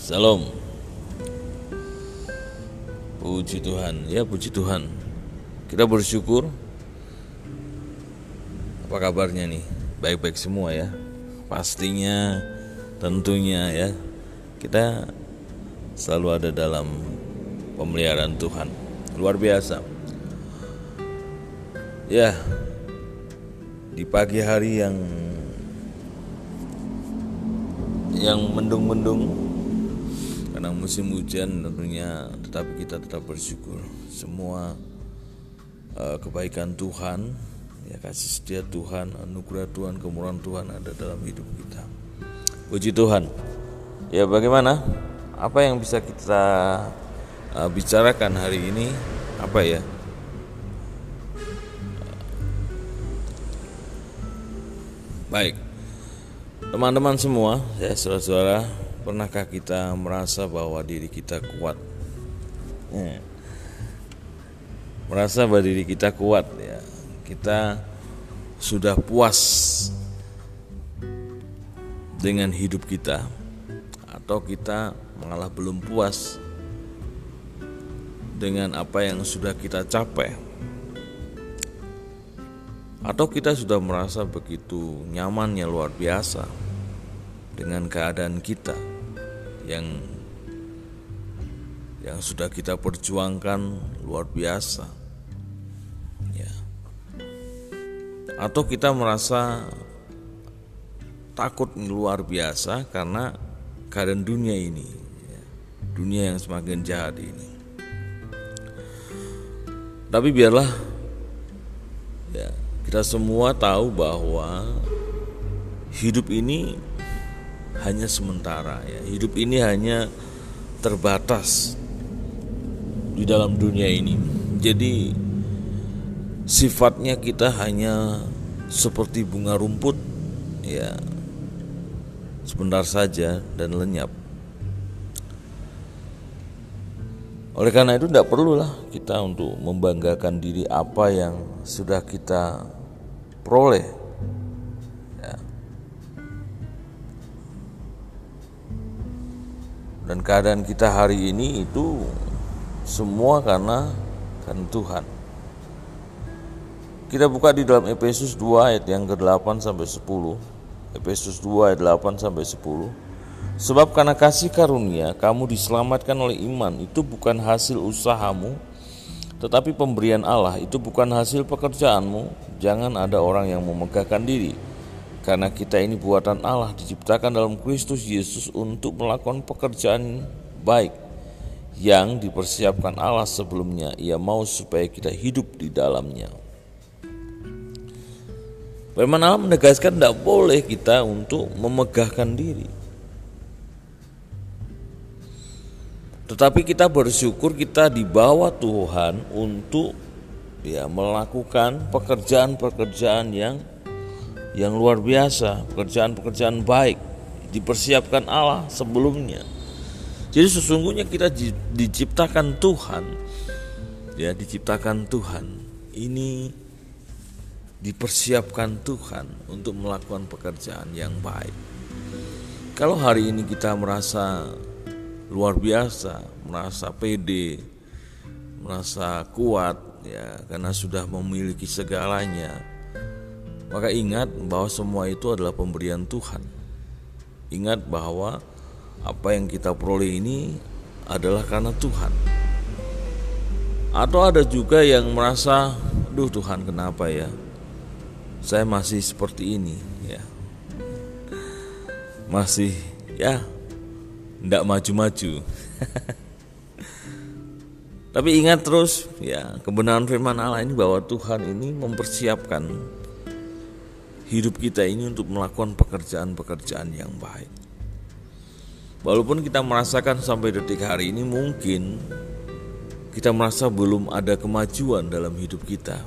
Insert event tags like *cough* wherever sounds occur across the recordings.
Salam. Puji Tuhan, ya puji Tuhan. Kita bersyukur. Apa kabarnya nih? Baik-baik semua ya. Pastinya, tentunya ya. Kita selalu ada dalam pemeliharaan Tuhan. Luar biasa. Ya, di pagi hari yang yang mendung-mendung karena musim hujan tentunya tetapi kita tetap bersyukur. Semua uh, kebaikan Tuhan ya kasih setia Tuhan anugerah Tuhan kemurahan Tuhan ada dalam hidup kita. Puji Tuhan. Ya bagaimana? Apa yang bisa kita uh, bicarakan hari ini? Apa ya? Baik. Teman-teman semua ya saudara-saudara Pernahkah kita merasa bahwa diri kita kuat? Ya. Merasa bahwa diri kita kuat ya. Kita sudah puas dengan hidup kita atau kita malah belum puas dengan apa yang sudah kita capai atau kita sudah merasa begitu nyamannya luar biasa dengan keadaan kita yang yang sudah kita perjuangkan luar biasa. Ya. Atau kita merasa takut luar biasa karena keadaan dunia ini ya. dunia yang semakin jahat ini. Tapi biarlah ya kita semua tahu bahwa hidup ini hanya sementara ya. Hidup ini hanya terbatas di dalam dunia ini. Jadi sifatnya kita hanya seperti bunga rumput ya. Sebentar saja dan lenyap. Oleh karena itu tidak perlulah kita untuk membanggakan diri apa yang sudah kita peroleh dan keadaan kita hari ini itu semua karena kan Tuhan. Kita buka di dalam Efesus 2 ayat yang ke-8 sampai 10. Efesus 2 ayat 8 sampai 10. Sebab karena kasih karunia kamu diselamatkan oleh iman itu bukan hasil usahamu tetapi pemberian Allah itu bukan hasil pekerjaanmu. Jangan ada orang yang memegahkan diri karena kita ini buatan Allah diciptakan dalam Kristus Yesus untuk melakukan pekerjaan baik yang dipersiapkan Allah sebelumnya. Ia mau supaya kita hidup di dalamnya. Firman Allah menegaskan tidak boleh kita untuk memegahkan diri. Tetapi kita bersyukur kita dibawa Tuhan untuk ya melakukan pekerjaan-pekerjaan yang yang luar biasa, pekerjaan-pekerjaan baik dipersiapkan Allah sebelumnya. Jadi sesungguhnya kita diciptakan Tuhan, ya diciptakan Tuhan. Ini dipersiapkan Tuhan untuk melakukan pekerjaan yang baik. Kalau hari ini kita merasa luar biasa, merasa pede, merasa kuat, ya karena sudah memiliki segalanya, maka ingat bahwa semua itu adalah pemberian Tuhan. Ingat bahwa apa yang kita peroleh ini adalah karena Tuhan. Atau ada juga yang merasa, "Duh Tuhan, kenapa ya? Saya masih seperti ini." Ya. Masih ya tidak maju-maju. *laughs* Tapi ingat terus ya kebenaran firman Allah ini bahwa Tuhan ini mempersiapkan hidup kita ini untuk melakukan pekerjaan-pekerjaan yang baik. Walaupun kita merasakan sampai detik hari ini mungkin kita merasa belum ada kemajuan dalam hidup kita.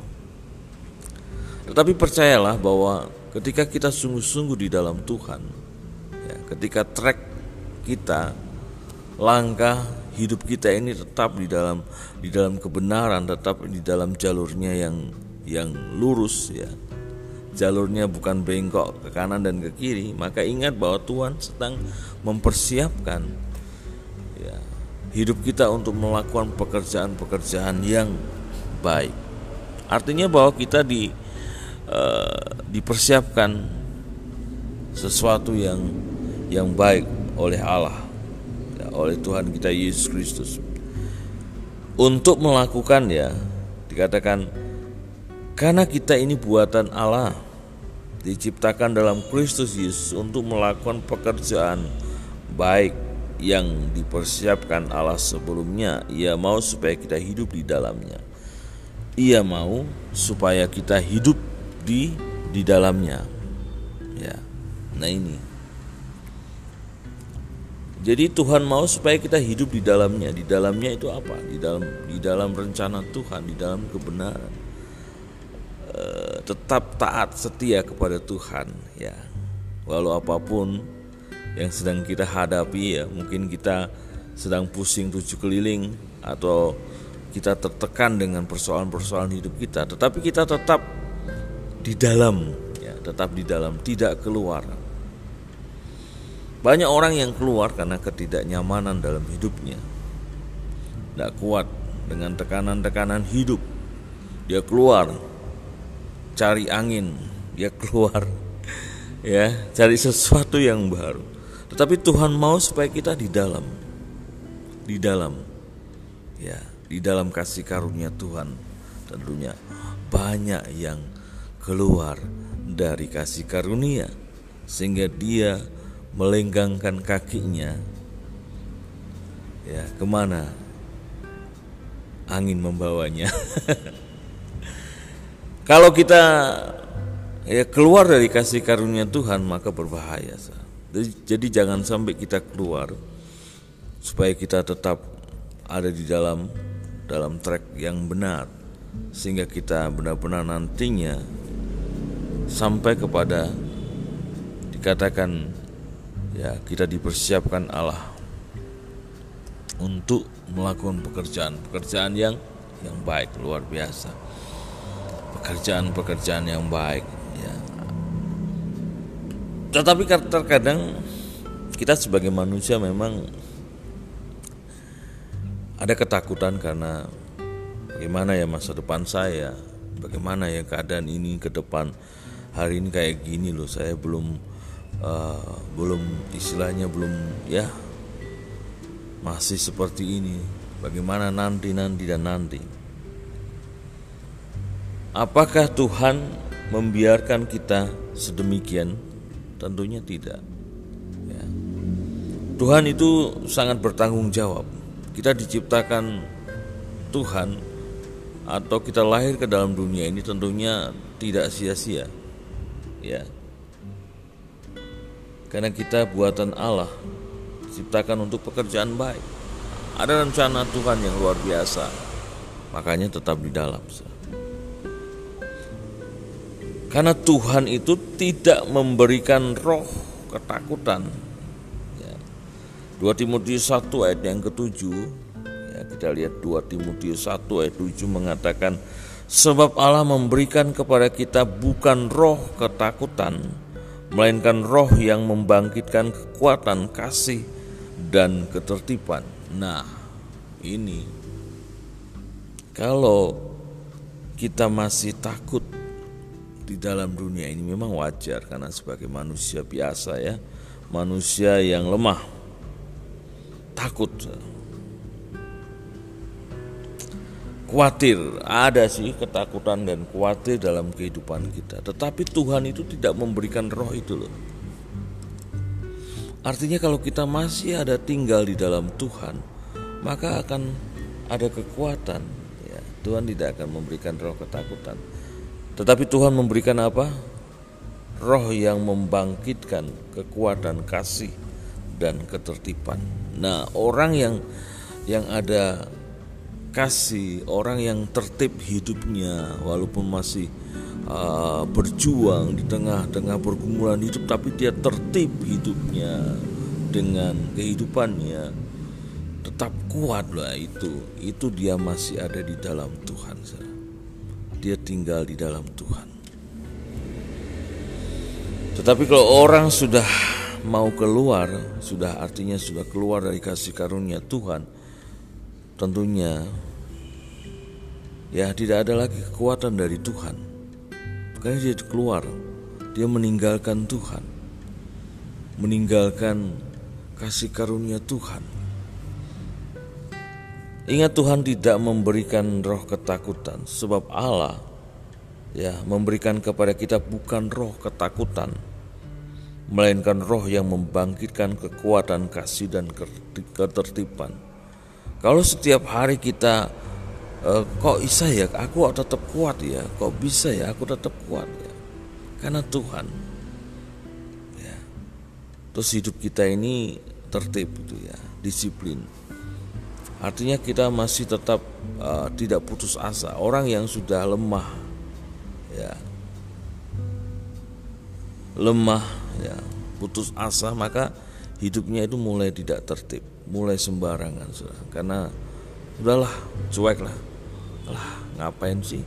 Tetapi percayalah bahwa ketika kita sungguh-sungguh di dalam Tuhan, ya, ketika track kita, langkah hidup kita ini tetap di dalam di dalam kebenaran, tetap di dalam jalurnya yang yang lurus ya jalurnya bukan bengkok ke kanan dan ke kiri, maka ingat bahwa Tuhan sedang mempersiapkan hidup kita untuk melakukan pekerjaan-pekerjaan yang baik. Artinya bahwa kita di uh, dipersiapkan sesuatu yang yang baik oleh Allah, ya, oleh Tuhan kita Yesus Kristus. Untuk melakukan ya dikatakan karena kita ini buatan Allah diciptakan dalam Kristus Yesus untuk melakukan pekerjaan baik yang dipersiapkan Allah sebelumnya. Ia mau supaya kita hidup di dalamnya. Ia mau supaya kita hidup di di dalamnya. Ya. Nah ini. Jadi Tuhan mau supaya kita hidup di dalamnya. Di dalamnya itu apa? Di dalam di dalam rencana Tuhan, di dalam kebenaran. E, tetap taat setia kepada Tuhan ya. Walau apa pun yang sedang kita hadapi ya mungkin kita sedang pusing tujuh keliling atau kita tertekan dengan persoalan-persoalan hidup kita tetapi kita tetap di dalam ya tetap di dalam tidak keluar. Banyak orang yang keluar karena ketidaknyamanan dalam hidupnya. Tidak kuat dengan tekanan-tekanan hidup. Dia keluar cari angin dia keluar. Ya cari sesuatu yang baru. Tetapi Tuhan mau supaya kita di dalam di dalam. Ya, di dalam kasih karunia Tuhan tentunya. Banyak yang keluar dari kasih karunia sehingga dia melenggangkan kakinya. Ya ke mana angin membawanya *laughs* kalau kita ya keluar dari kasih karunia Tuhan maka berbahaya sah. Jadi jangan sampai kita keluar supaya kita tetap ada di dalam dalam track yang benar sehingga kita benar-benar nantinya sampai kepada dikatakan ya kita dipersiapkan Allah untuk melakukan pekerjaan-pekerjaan yang yang baik luar biasa pekerjaan-pekerjaan yang baik tetapi terkadang kita sebagai manusia memang ada ketakutan karena bagaimana ya masa depan saya, bagaimana ya keadaan ini ke depan hari ini kayak gini loh, saya belum uh, belum istilahnya belum ya masih seperti ini. Bagaimana nanti nanti dan nanti? Apakah Tuhan membiarkan kita sedemikian Tentunya tidak. Ya. Tuhan itu sangat bertanggung jawab. Kita diciptakan Tuhan atau kita lahir ke dalam dunia ini tentunya tidak sia-sia. Ya. Karena kita buatan Allah, diciptakan untuk pekerjaan baik. Ada rencana Tuhan yang luar biasa. Makanya tetap di dalam. Karena Tuhan itu tidak memberikan roh ketakutan. Ya. 2 Timotius 1 ayat yang ketujuh, ya, kita lihat 2 Timotius 1 ayat 7 mengatakan, Sebab Allah memberikan kepada kita bukan roh ketakutan, melainkan roh yang membangkitkan kekuatan, kasih, dan ketertiban. Nah, ini kalau kita masih takut di dalam dunia ini memang wajar karena sebagai manusia biasa ya, manusia yang lemah, takut, khawatir, ada sih ketakutan dan khawatir dalam kehidupan kita. Tetapi Tuhan itu tidak memberikan roh itu loh. Artinya kalau kita masih ada tinggal di dalam Tuhan, maka akan ada kekuatan. Ya, Tuhan tidak akan memberikan roh ketakutan tetapi Tuhan memberikan apa? Roh yang membangkitkan kekuatan kasih dan ketertiban. Nah, orang yang yang ada kasih, orang yang tertib hidupnya walaupun masih uh, berjuang di tengah-tengah pergumulan hidup tapi dia tertib hidupnya dengan kehidupannya tetap kuat lah itu itu dia masih ada di dalam Tuhan dia tinggal di dalam Tuhan. Tetapi kalau orang sudah mau keluar, sudah artinya sudah keluar dari kasih karunia Tuhan, tentunya ya tidak ada lagi kekuatan dari Tuhan. Karena dia keluar, dia meninggalkan Tuhan. Meninggalkan kasih karunia Tuhan. Ingat Tuhan tidak memberikan roh ketakutan sebab Allah ya memberikan kepada kita bukan roh ketakutan melainkan roh yang membangkitkan kekuatan kasih dan ketertiban. Kalau setiap hari kita e, kok bisa ya aku tetap kuat ya, kok bisa ya aku tetap kuat ya. Karena Tuhan. Ya. Terus hidup kita ini tertib itu ya, disiplin. Artinya kita masih tetap uh, tidak putus asa. Orang yang sudah lemah, ya, lemah, ya, putus asa, maka hidupnya itu mulai tidak tertib, mulai sembarangan, sudah. Karena udahlah, cuek lah, lah ngapain sih?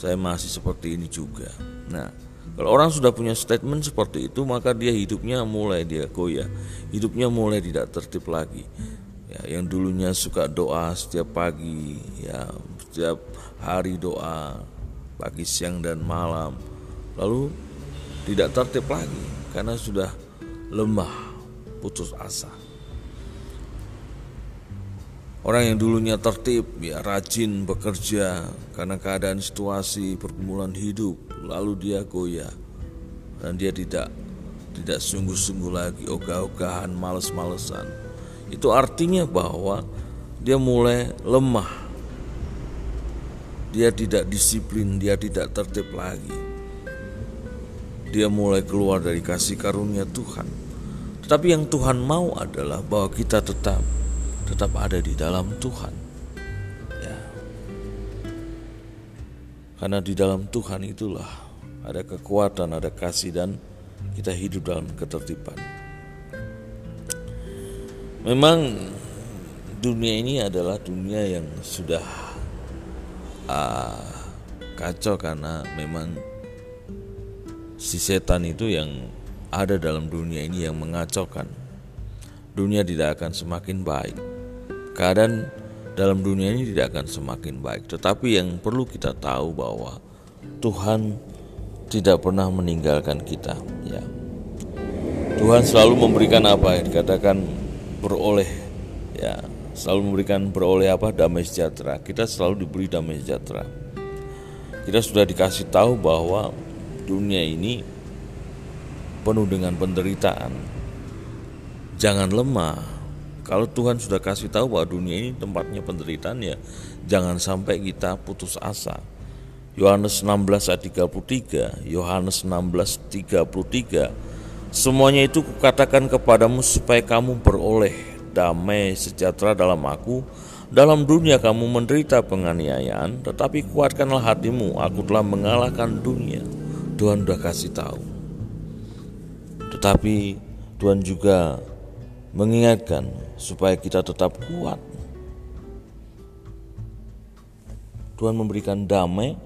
Saya masih seperti ini juga. Nah, kalau orang sudah punya statement seperti itu, maka dia hidupnya mulai dia goyah, hidupnya mulai tidak tertib lagi ya, yang dulunya suka doa setiap pagi ya setiap hari doa pagi siang dan malam. Lalu tidak tertib lagi karena sudah lemah putus asa. Orang yang dulunya tertib, ya rajin bekerja karena keadaan situasi pergumulan hidup, lalu dia goyah. Dan dia tidak tidak sungguh-sungguh lagi ogah-ogahan, males-malesan itu artinya bahwa dia mulai lemah. Dia tidak disiplin, dia tidak tertib lagi. Dia mulai keluar dari kasih karunia Tuhan. Tetapi yang Tuhan mau adalah bahwa kita tetap tetap ada di dalam Tuhan. Ya. Karena di dalam Tuhan itulah ada kekuatan, ada kasih dan kita hidup dalam ketertiban. Memang dunia ini adalah dunia yang sudah uh, kacau karena memang si setan itu yang ada dalam dunia ini yang mengacaukan. Dunia tidak akan semakin baik. Keadaan dalam dunia ini tidak akan semakin baik. Tetapi yang perlu kita tahu bahwa Tuhan tidak pernah meninggalkan kita, ya. Tuhan selalu memberikan apa yang dikatakan beroleh ya selalu memberikan beroleh apa? Damai sejahtera. Kita selalu diberi damai sejahtera. Kita sudah dikasih tahu bahwa dunia ini penuh dengan penderitaan. Jangan lemah. Kalau Tuhan sudah kasih tahu bahwa dunia ini tempatnya penderitaan ya jangan sampai kita putus asa. Yohanes 16 ayat 33 Yohanes 16 33 Semuanya itu kukatakan kepadamu supaya kamu beroleh damai sejahtera dalam aku. Dalam dunia kamu menderita penganiayaan, tetapi kuatkanlah hatimu, aku telah mengalahkan dunia. Tuhan sudah kasih tahu. Tetapi Tuhan juga mengingatkan supaya kita tetap kuat. Tuhan memberikan damai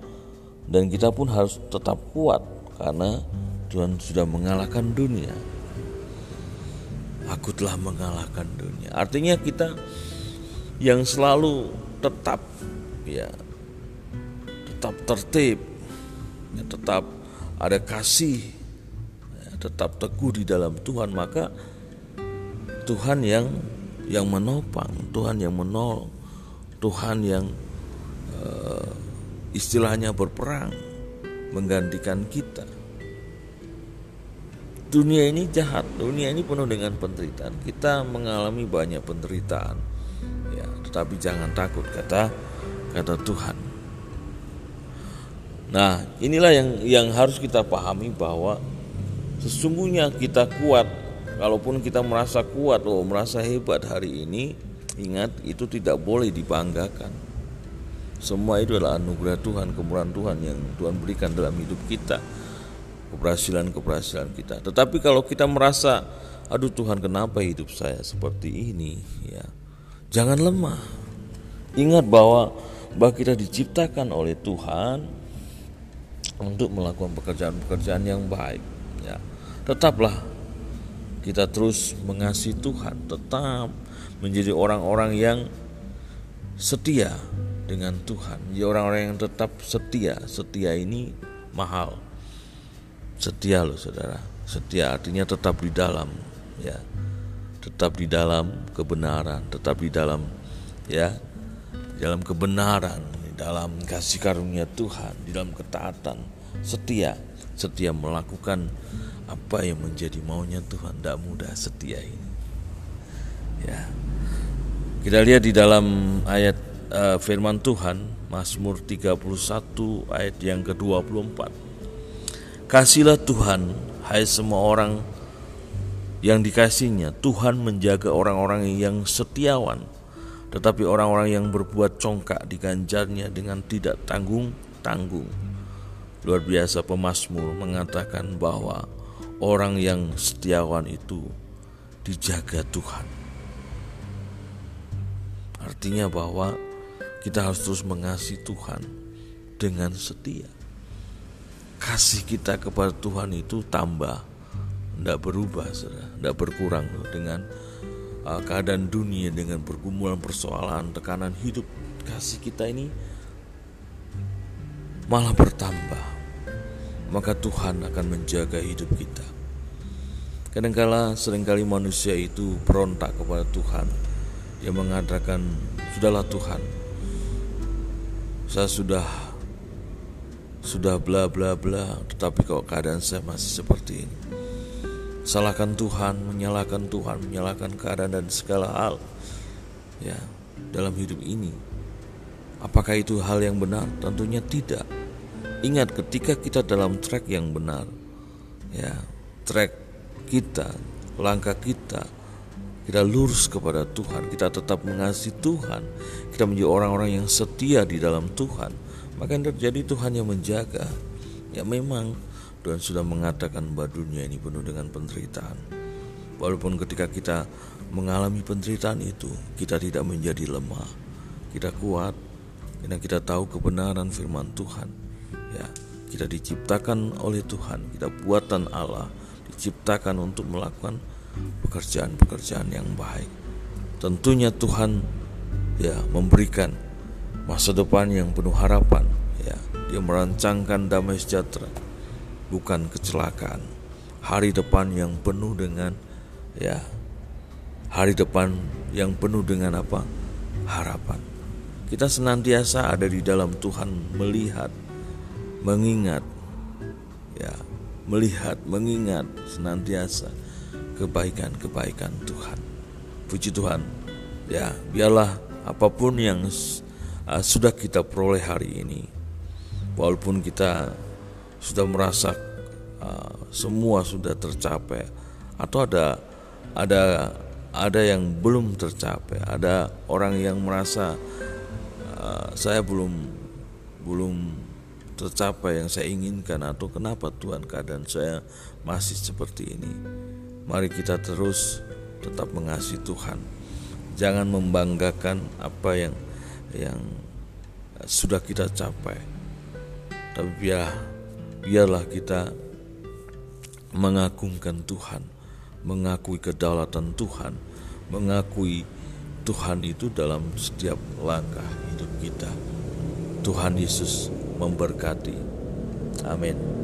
dan kita pun harus tetap kuat karena Tuhan sudah mengalahkan dunia. Aku telah mengalahkan dunia. Artinya kita yang selalu tetap ya tetap tertib, ya, tetap ada kasih, ya, tetap teguh di dalam Tuhan, maka Tuhan yang yang menopang, Tuhan yang menolong, Tuhan yang uh, istilahnya berperang menggantikan kita dunia ini jahat, dunia ini penuh dengan penderitaan. Kita mengalami banyak penderitaan. Ya, tetapi jangan takut kata kata Tuhan. Nah, inilah yang yang harus kita pahami bahwa sesungguhnya kita kuat kalaupun kita merasa kuat loh, merasa hebat hari ini, ingat itu tidak boleh dibanggakan. Semua itu adalah anugerah Tuhan, kemurahan Tuhan yang Tuhan berikan dalam hidup kita keberhasilan-keberhasilan kita. Tetapi kalau kita merasa, aduh Tuhan kenapa hidup saya seperti ini, ya jangan lemah. Ingat bahwa bahwa kita diciptakan oleh Tuhan untuk melakukan pekerjaan-pekerjaan yang baik. Ya, tetaplah kita terus mengasihi Tuhan, tetap menjadi orang-orang yang setia dengan Tuhan. Ya orang-orang yang tetap setia, setia ini mahal. Setia loh saudara. Setia artinya tetap di dalam ya. Tetap di dalam kebenaran, tetap di dalam ya dalam kebenaran, di dalam kasih karunia Tuhan, di dalam ketaatan, setia, setia melakukan apa yang menjadi maunya Tuhan. Tidak mudah setia ini. Ya. Kita lihat di dalam ayat uh, firman Tuhan Mazmur 31 ayat yang ke-24. Kasihlah Tuhan hai semua orang yang dikasihnya. Tuhan menjaga orang-orang yang setiawan. Tetapi orang-orang yang berbuat congkak diganjarnya dengan tidak tanggung-tanggung. Luar biasa pemazmur mengatakan bahwa orang yang setiawan itu dijaga Tuhan. Artinya bahwa kita harus terus mengasihi Tuhan dengan setia kasih kita kepada Tuhan itu tambah. Tidak berubah tidak berkurang dengan uh, keadaan dunia dengan pergumulan persoalan tekanan hidup kasih kita ini malah bertambah. Maka Tuhan akan menjaga hidup kita. Kadangkala sering kali manusia itu berontak kepada Tuhan. Dia mengatakan sudahlah Tuhan saya sudah sudah bla bla bla, tetapi kok keadaan saya masih seperti ini. Salahkan Tuhan, menyalahkan Tuhan, menyalahkan keadaan dan segala hal. Ya, dalam hidup ini. Apakah itu hal yang benar? Tentunya tidak. Ingat ketika kita dalam track yang benar, ya, track kita, langkah kita, kita lurus kepada Tuhan, kita tetap mengasihi Tuhan, kita menjadi orang-orang yang setia di dalam Tuhan, maka yang terjadi Tuhan yang menjaga. Ya memang Tuhan sudah mengatakan bahwa dunia ini penuh dengan penderitaan. Walaupun ketika kita mengalami penderitaan itu, kita tidak menjadi lemah. Kita kuat karena kita tahu kebenaran firman Tuhan. Ya, kita diciptakan oleh Tuhan, kita buatan Allah, diciptakan untuk melakukan pekerjaan-pekerjaan yang baik. Tentunya Tuhan ya memberikan masa depan yang penuh harapan ya. Dia merancangkan damai sejahtera bukan kecelakaan. Hari depan yang penuh dengan ya hari depan yang penuh dengan apa? Harapan. Kita senantiasa ada di dalam Tuhan melihat mengingat ya melihat mengingat senantiasa kebaikan-kebaikan Tuhan. Puji Tuhan ya biarlah apa pun yang uh, sudah kita peroleh hari ini. Walaupun kita sudah merasa uh, semua sudah tercapai atau ada ada ada yang belum tercapai, ada orang yang merasa uh, saya belum belum tercapai yang saya inginkan atau kenapa Tuhan keadaan saya masih seperti ini. Mari kita terus tetap mengasihi Tuhan. Jangan membanggakan apa yang yang sudah kita capai. Tapi biar biarlah kita mengagungkan Tuhan, mengakui kedaulatan Tuhan, mengakui Tuhan itu dalam setiap langkah hidup kita. Tuhan Yesus memberkati. Amin.